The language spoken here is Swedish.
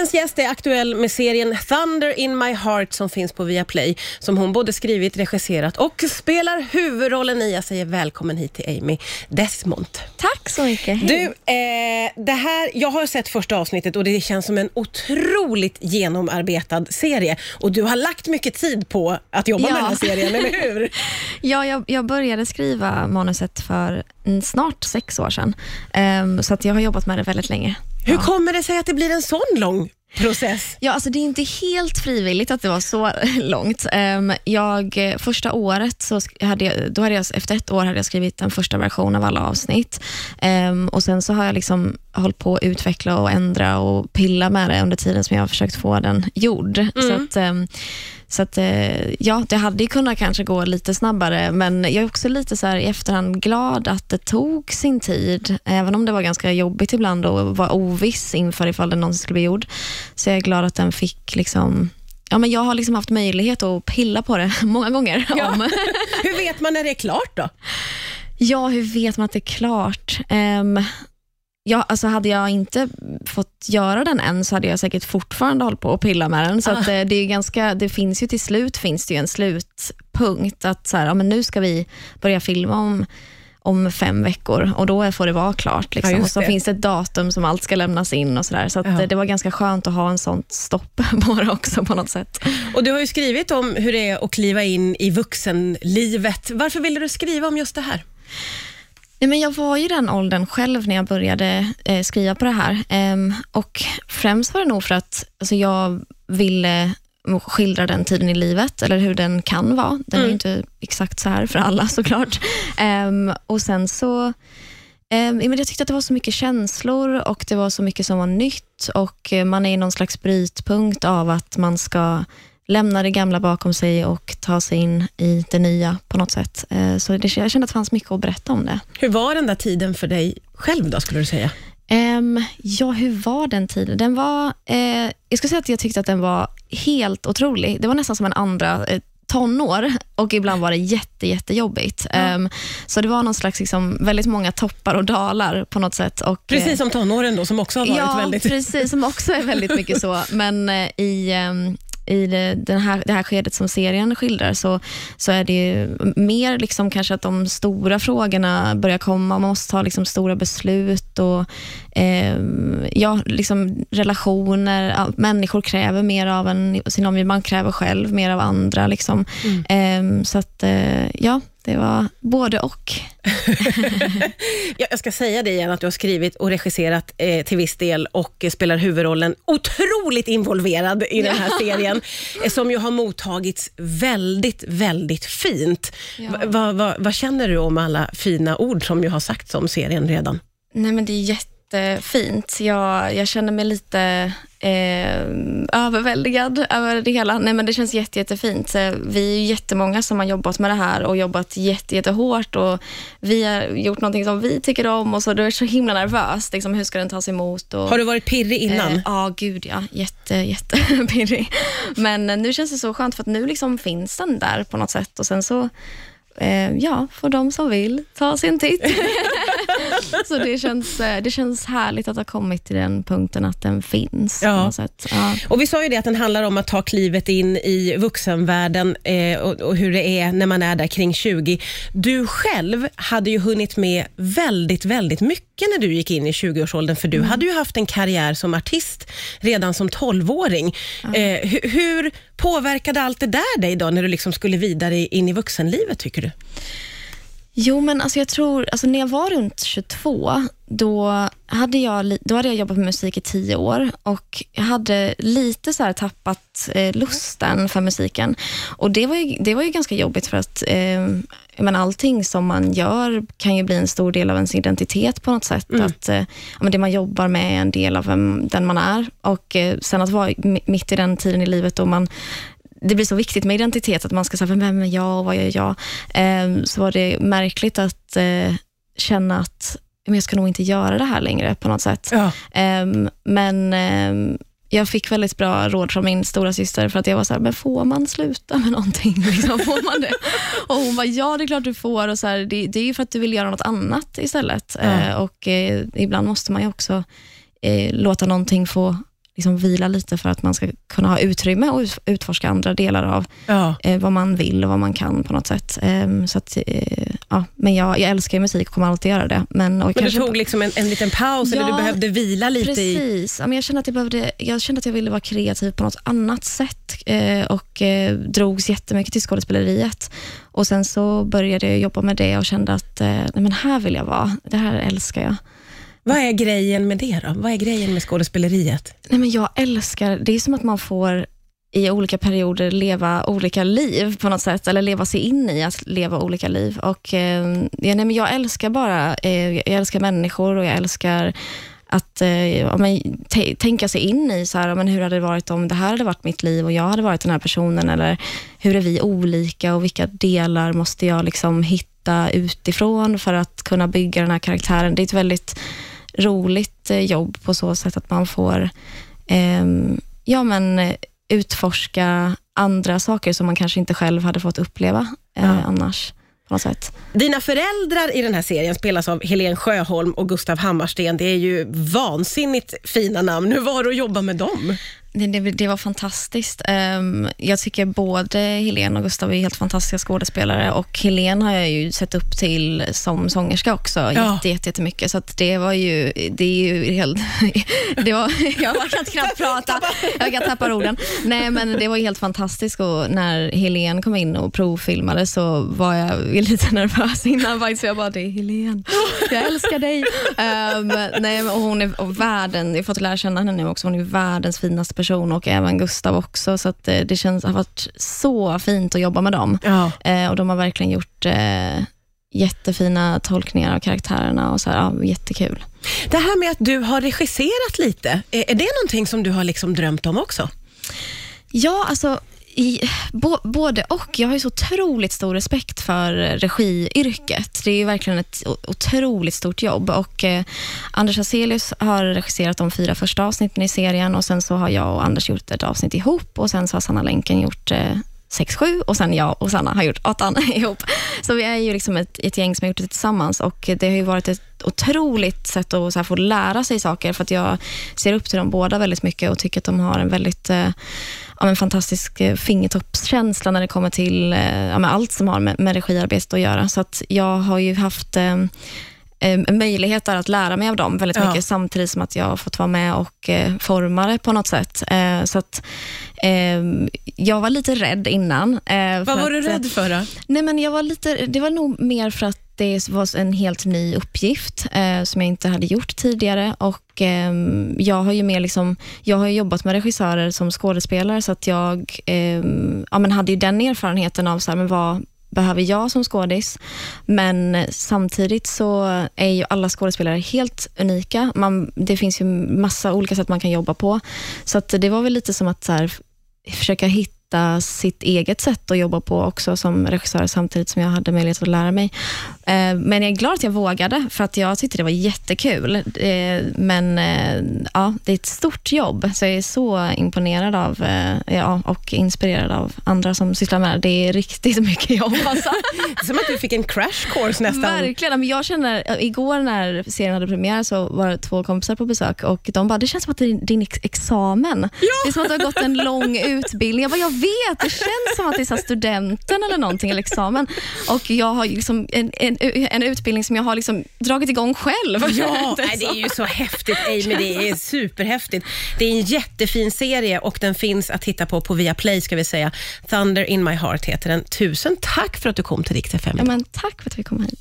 Dagens gäst är aktuell med serien Thunder in my heart som finns på Viaplay, som hon både skrivit, regisserat och spelar huvudrollen i. Jag säger välkommen hit till Amy Desmond. Tack så mycket. Hej. Du, eh, det här, jag har sett första avsnittet och det känns som en otroligt genomarbetad serie. Och du har lagt mycket tid på att jobba Ja. med den här serien, eller hur? Ja, jag, jag började skriva manuset för snart sex år sedan, Ehm, så att jag har jobbat med det väldigt länge. Hur kommer det sig att det blir en sån lång process? Ja, alltså det är inte helt frivilligt att det var så långt. Ehm, jag, första året, så hade jag, då hade jag, efter ett år hade jag skrivit den första versionen av alla avsnitt. Ehm, och Sen så har jag liksom hållit på att utveckla och ändra och pilla med det under tiden som jag har försökt få den gjord. Så att, ehm, så att, eh, ja, det hade ju kunnat kanske gå lite snabbare, men jag är också lite så här i efterhand glad att det tog sin tid, även om det var ganska jobbigt ibland och var oviss inför ifall den någonsin skulle bli gjord. Så jag är glad att den fick liksom Ja, men jag har liksom haft möjlighet att pilla på det många gånger. Ja. Hur vet man när det är klart då? Ja, hur vet man att det är klart? Um, ja, alltså hade jag inte fått göra den än så hade jag säkert fortfarande hållit på att pilla med den. Så Ah. att, eh, det, är ganska, det finns ju till slut finns det ju en slutpunkt. Att så här, ja, men nu ska vi börja filma om, om fem veckor och då får det vara klart. Liksom. Ja, och så det. finns det ett datum som allt ska lämnas in och sådär. Så att, Ja. eh, det var ganska skönt att ha en sånt stopp på det också på något sätt. Och Du har ju skrivit om hur det är att kliva in i vuxenlivet. Varför ville du skriva om just det här? Nej, men jag var ju den åldern själv när jag började eh, skriva på det här. Ehm, och Främst var det nog för att alltså, jag ville skildra den tiden i livet, eller hur den kan vara. Den är ju inte exakt så här för alla såklart. Ehm, och sen så ehm, men jag tyckte att det var så mycket känslor och det var så mycket som var nytt och eh, man är i någon slags brytpunkt av att man ska lämna det gamla bakom sig och ta sig in i det nya på något sätt. Eh, Så det, jag kände att det fanns mycket att berätta om det. Hur var den där tiden för dig själv då, skulle du säga? Ehm, ja, hur var den tiden? Den var, eh, jag skulle säga att jag tyckte att den var helt otrolig. Det var nästan som en andra eh, tonår och ibland var det jätte, jättejobbigt. Ehm, så det var någon slags, liksom, väldigt många toppar och dalar på något sätt. Och, eh, Precis som tonåren då, som också har varit ja, väldigt... precis, som också är väldigt mycket så. Men eh, i, ehm, i det, den här, det här skedet som serien skildrar så, så är det mer liksom kanske att de stora frågorna börjar komma. Man måste ta liksom stora beslut och ehm, ja, liksom relationer. Människor kräver mer av en, sin omgivning. Man kräver själv mer av andra. Liksom. Ehm, så att, eh, ja, det var både och. Jag ska säga det igen, att du har skrivit och regisserat eh, till viss del och spelar huvudrollen otroligt involverad i den här serien, eh, som ju har mottagits väldigt, väldigt fint. Ja. Va, va, va, vad känner du om alla fina ord som ju har sagts om serien redan? Nej, men det är jättefint. Jag, jag känner mig lite eh, överväldigad över det hela. Nej, men det känns jätte, jättefint. Eh, Vi är ju jättemånga som har jobbat med det här och jobbat jätte, jättehårt och vi har gjort någonting som vi tycker om och så du är så himla nervös. Liksom, hur ska den tas emot? Och, Har du varit pirrig innan? Eh, Ja, gud ja. Jätte, jättepirrig. Men eh, nu känns det så skönt för att nu liksom finns den där på något sätt och sen så eh, ja, får de som vill ta sin titt. så det känns, eh, det känns härligt att ha kommit till den punkten att den finns. Ja. Ja. Och Vi sa ju det att den handlar om att ta klivet in i vuxenvärlden eh, och, och hur det är när man är där kring 20. Du själv hade ju hunnit med väldigt, väldigt mycket när du gick in i 20-årsåldern, för du hade ju haft en karriär som artist redan som 12-åring. Eh, hu- hur påverkade allt det där dig då, när du liksom skulle vidare in i vuxenlivet, tycker du? Jo, men alltså jag tror, alltså när jag var runt 22, då hade, jag, då hade jag jobbat med musik i tio år och jag hade lite så här tappat eh, lusten för musiken. Och Det var ju, det var ju ganska jobbigt för att eh, men allting som man gör kan ju bli en stor del av ens identitet på något sätt. Att, eh, men det man jobbar med är en del av vem, den man är. Och eh, Sen att vara mi- mitt i den tiden i livet då man det blir så viktigt med identitet, att man ska säga vem är jag och vad gör jag? Eh, så var det märkligt att eh, känna att men jag ska nog inte göra det här längre på något sätt. Ja. Ehm, men ehm, jag fick väldigt bra råd från min stora syster för att jag var så här, men får man sluta med någonting? Liksom, får man det? Och hon var ja det är klart du får. Och så här, det, det är ju för att du vill göra något annat istället. Ja. Eh, och eh, ibland måste man ju också eh, låta någonting få liksom vila lite för att man ska kunna ha utrymme och ut- utforska andra delar av Ja. eh, vad man vill och vad man kan på något sätt. Ehm, så att, eh, ja, men jag, jag älskar musik och kommer alltid göra det. Men, och Men du tog liksom en, en liten paus eller Ja, du behövde vila lite i... Precis. Ja, men jag, kände att jag, behövde, jag kände att jag ville vara kreativ på något annat sätt eh, och eh, drogs jättemycket till skådespeleriet. Och Sen så började jag jobba med det och kände att eh, nej, men här vill jag vara. Det här älskar jag. Vad är grejen med det då? Vad är grejen med skådespeleriet? Nej, men jag älskar, det är som att man får i olika perioder leva olika liv på något sätt, eller leva sig in i att leva olika liv. Och, eh, ja, nej, men jag älskar bara, eh, jag älskar människor och jag älskar att eh, ja, men, tänka sig in i så här, ja, men hur hade det varit om det här hade varit mitt liv och jag hade varit den här personen, eller hur är vi olika och vilka delar måste jag liksom hitta utifrån för att kunna bygga den här karaktären. Det är ett väldigt roligt eh, jobb på så sätt att man får ehm, ja, men, eh, utforska andra saker som man kanske inte själv hade fått uppleva eh, Ja. annars. På något sätt. Dina föräldrar i den här serien spelas av Helen Sjöholm och Gustav Hammarsten. Det är ju vansinnigt fina namn. Hur var det att jobba med dem? Det, det, det var fantastiskt. Ehm, jag tycker både Helene och Gustav är helt fantastiska skådespelare och Helene har jag ju sett upp till som sångerska också Ja. jätte, jätte, jättemycket. Så det var ju, det är ju helt... Det var, jag kan knappt prata, jag kan tappa orden. Nej, men det var helt fantastiskt och när Helene kom in och provfilmade så var jag lite nervös innan faktiskt. Jag bara, det är Helene, jag älskar dig. Ehm, nej, och hon är och världen, jag har fått lära känna henne nu också, hon är världens finaste person och även Gustav också. Så att, eh, det känns, har varit så fint att jobba med dem. Ja. Eh, och De har verkligen gjort eh, jättefina tolkningar av karaktärerna och så här, ja, jättekul. Det här med att du har regisserat lite, är är det någonting som du har liksom drömt om också? Ja, alltså i, bo, både och. Jag har ju så otroligt stor respekt för regiyrket. Det är ju verkligen ett otroligt stort jobb. Och eh, Anders Hazelius har regisserat de fyra första avsnitten i serien och sen så har jag och Anders gjort ett avsnitt ihop och sen så har Sanna Länken gjort eh, sex, sju och sen jag och Sanna har gjort åttan ihop. Så vi är ju liksom ett, ett gäng som har gjort det tillsammans och det har ju varit ett otroligt sätt att så här, få lära sig saker för att jag ser upp till dem båda väldigt mycket och tycker att de har en väldigt eh, ja, en fantastisk eh, fingertoppskänsla när det kommer till eh, ja, allt som har med, med regiarbetet att göra. Så att jag har ju haft eh, eh, möjligheter att lära mig av dem väldigt Ja. mycket samtidigt som att jag har fått vara med och eh, forma det på något sätt. Eh, så att eh, jag var lite rädd innan. Vad var du att, eh, rädd för då? Nej, men jag var lite, det var nog mer för att det var en helt ny uppgift eh, som jag inte hade gjort tidigare. Och eh, Jag har ju mer liksom, jag har jobbat med regissörer som skådespelare, så att jag eh, ja, men hade ju den erfarenheten av så här, men vad behöver jag som skådis? Men samtidigt så är ju alla skådespelare helt unika. Man, det finns ju massa olika sätt man kan jobba på. Så att det var väl lite som att så här, försöka hitta sitt eget sätt att jobba på också som regissör samtidigt som jag hade möjlighet att lära mig. Eh, Men jag är glad att jag vågade för att jag tyckte det var jättekul. Eh, Men eh, ja, det är ett stort jobb så jag är så imponerad av ja, och inspirerad av andra som sysslar med det. Det är riktigt mycket jobb. Alltså. Som att du fick en crash course nästan. Verkligen. Men jag känner, igår när serien hade premiär så var det två kompisar på besök och de bara, det känns som att det är din ex- examen. Det är som att du har gått en lång utbildning. Jag bara, jag vet, det känns som att det är studenten eller någonting, eller examen. Och jag har liksom en, en, en utbildning som jag har liksom dragit igång själv. Ja, Det det är ju så häftigt Amy, det är superhäftigt. Det är en jättefin serie och den finns att titta på på Viaplay ska vi säga. Thunder in my heart heter den. Tusen tack för att du kom till Rix FM. Ja, men tack för att vi kom hit.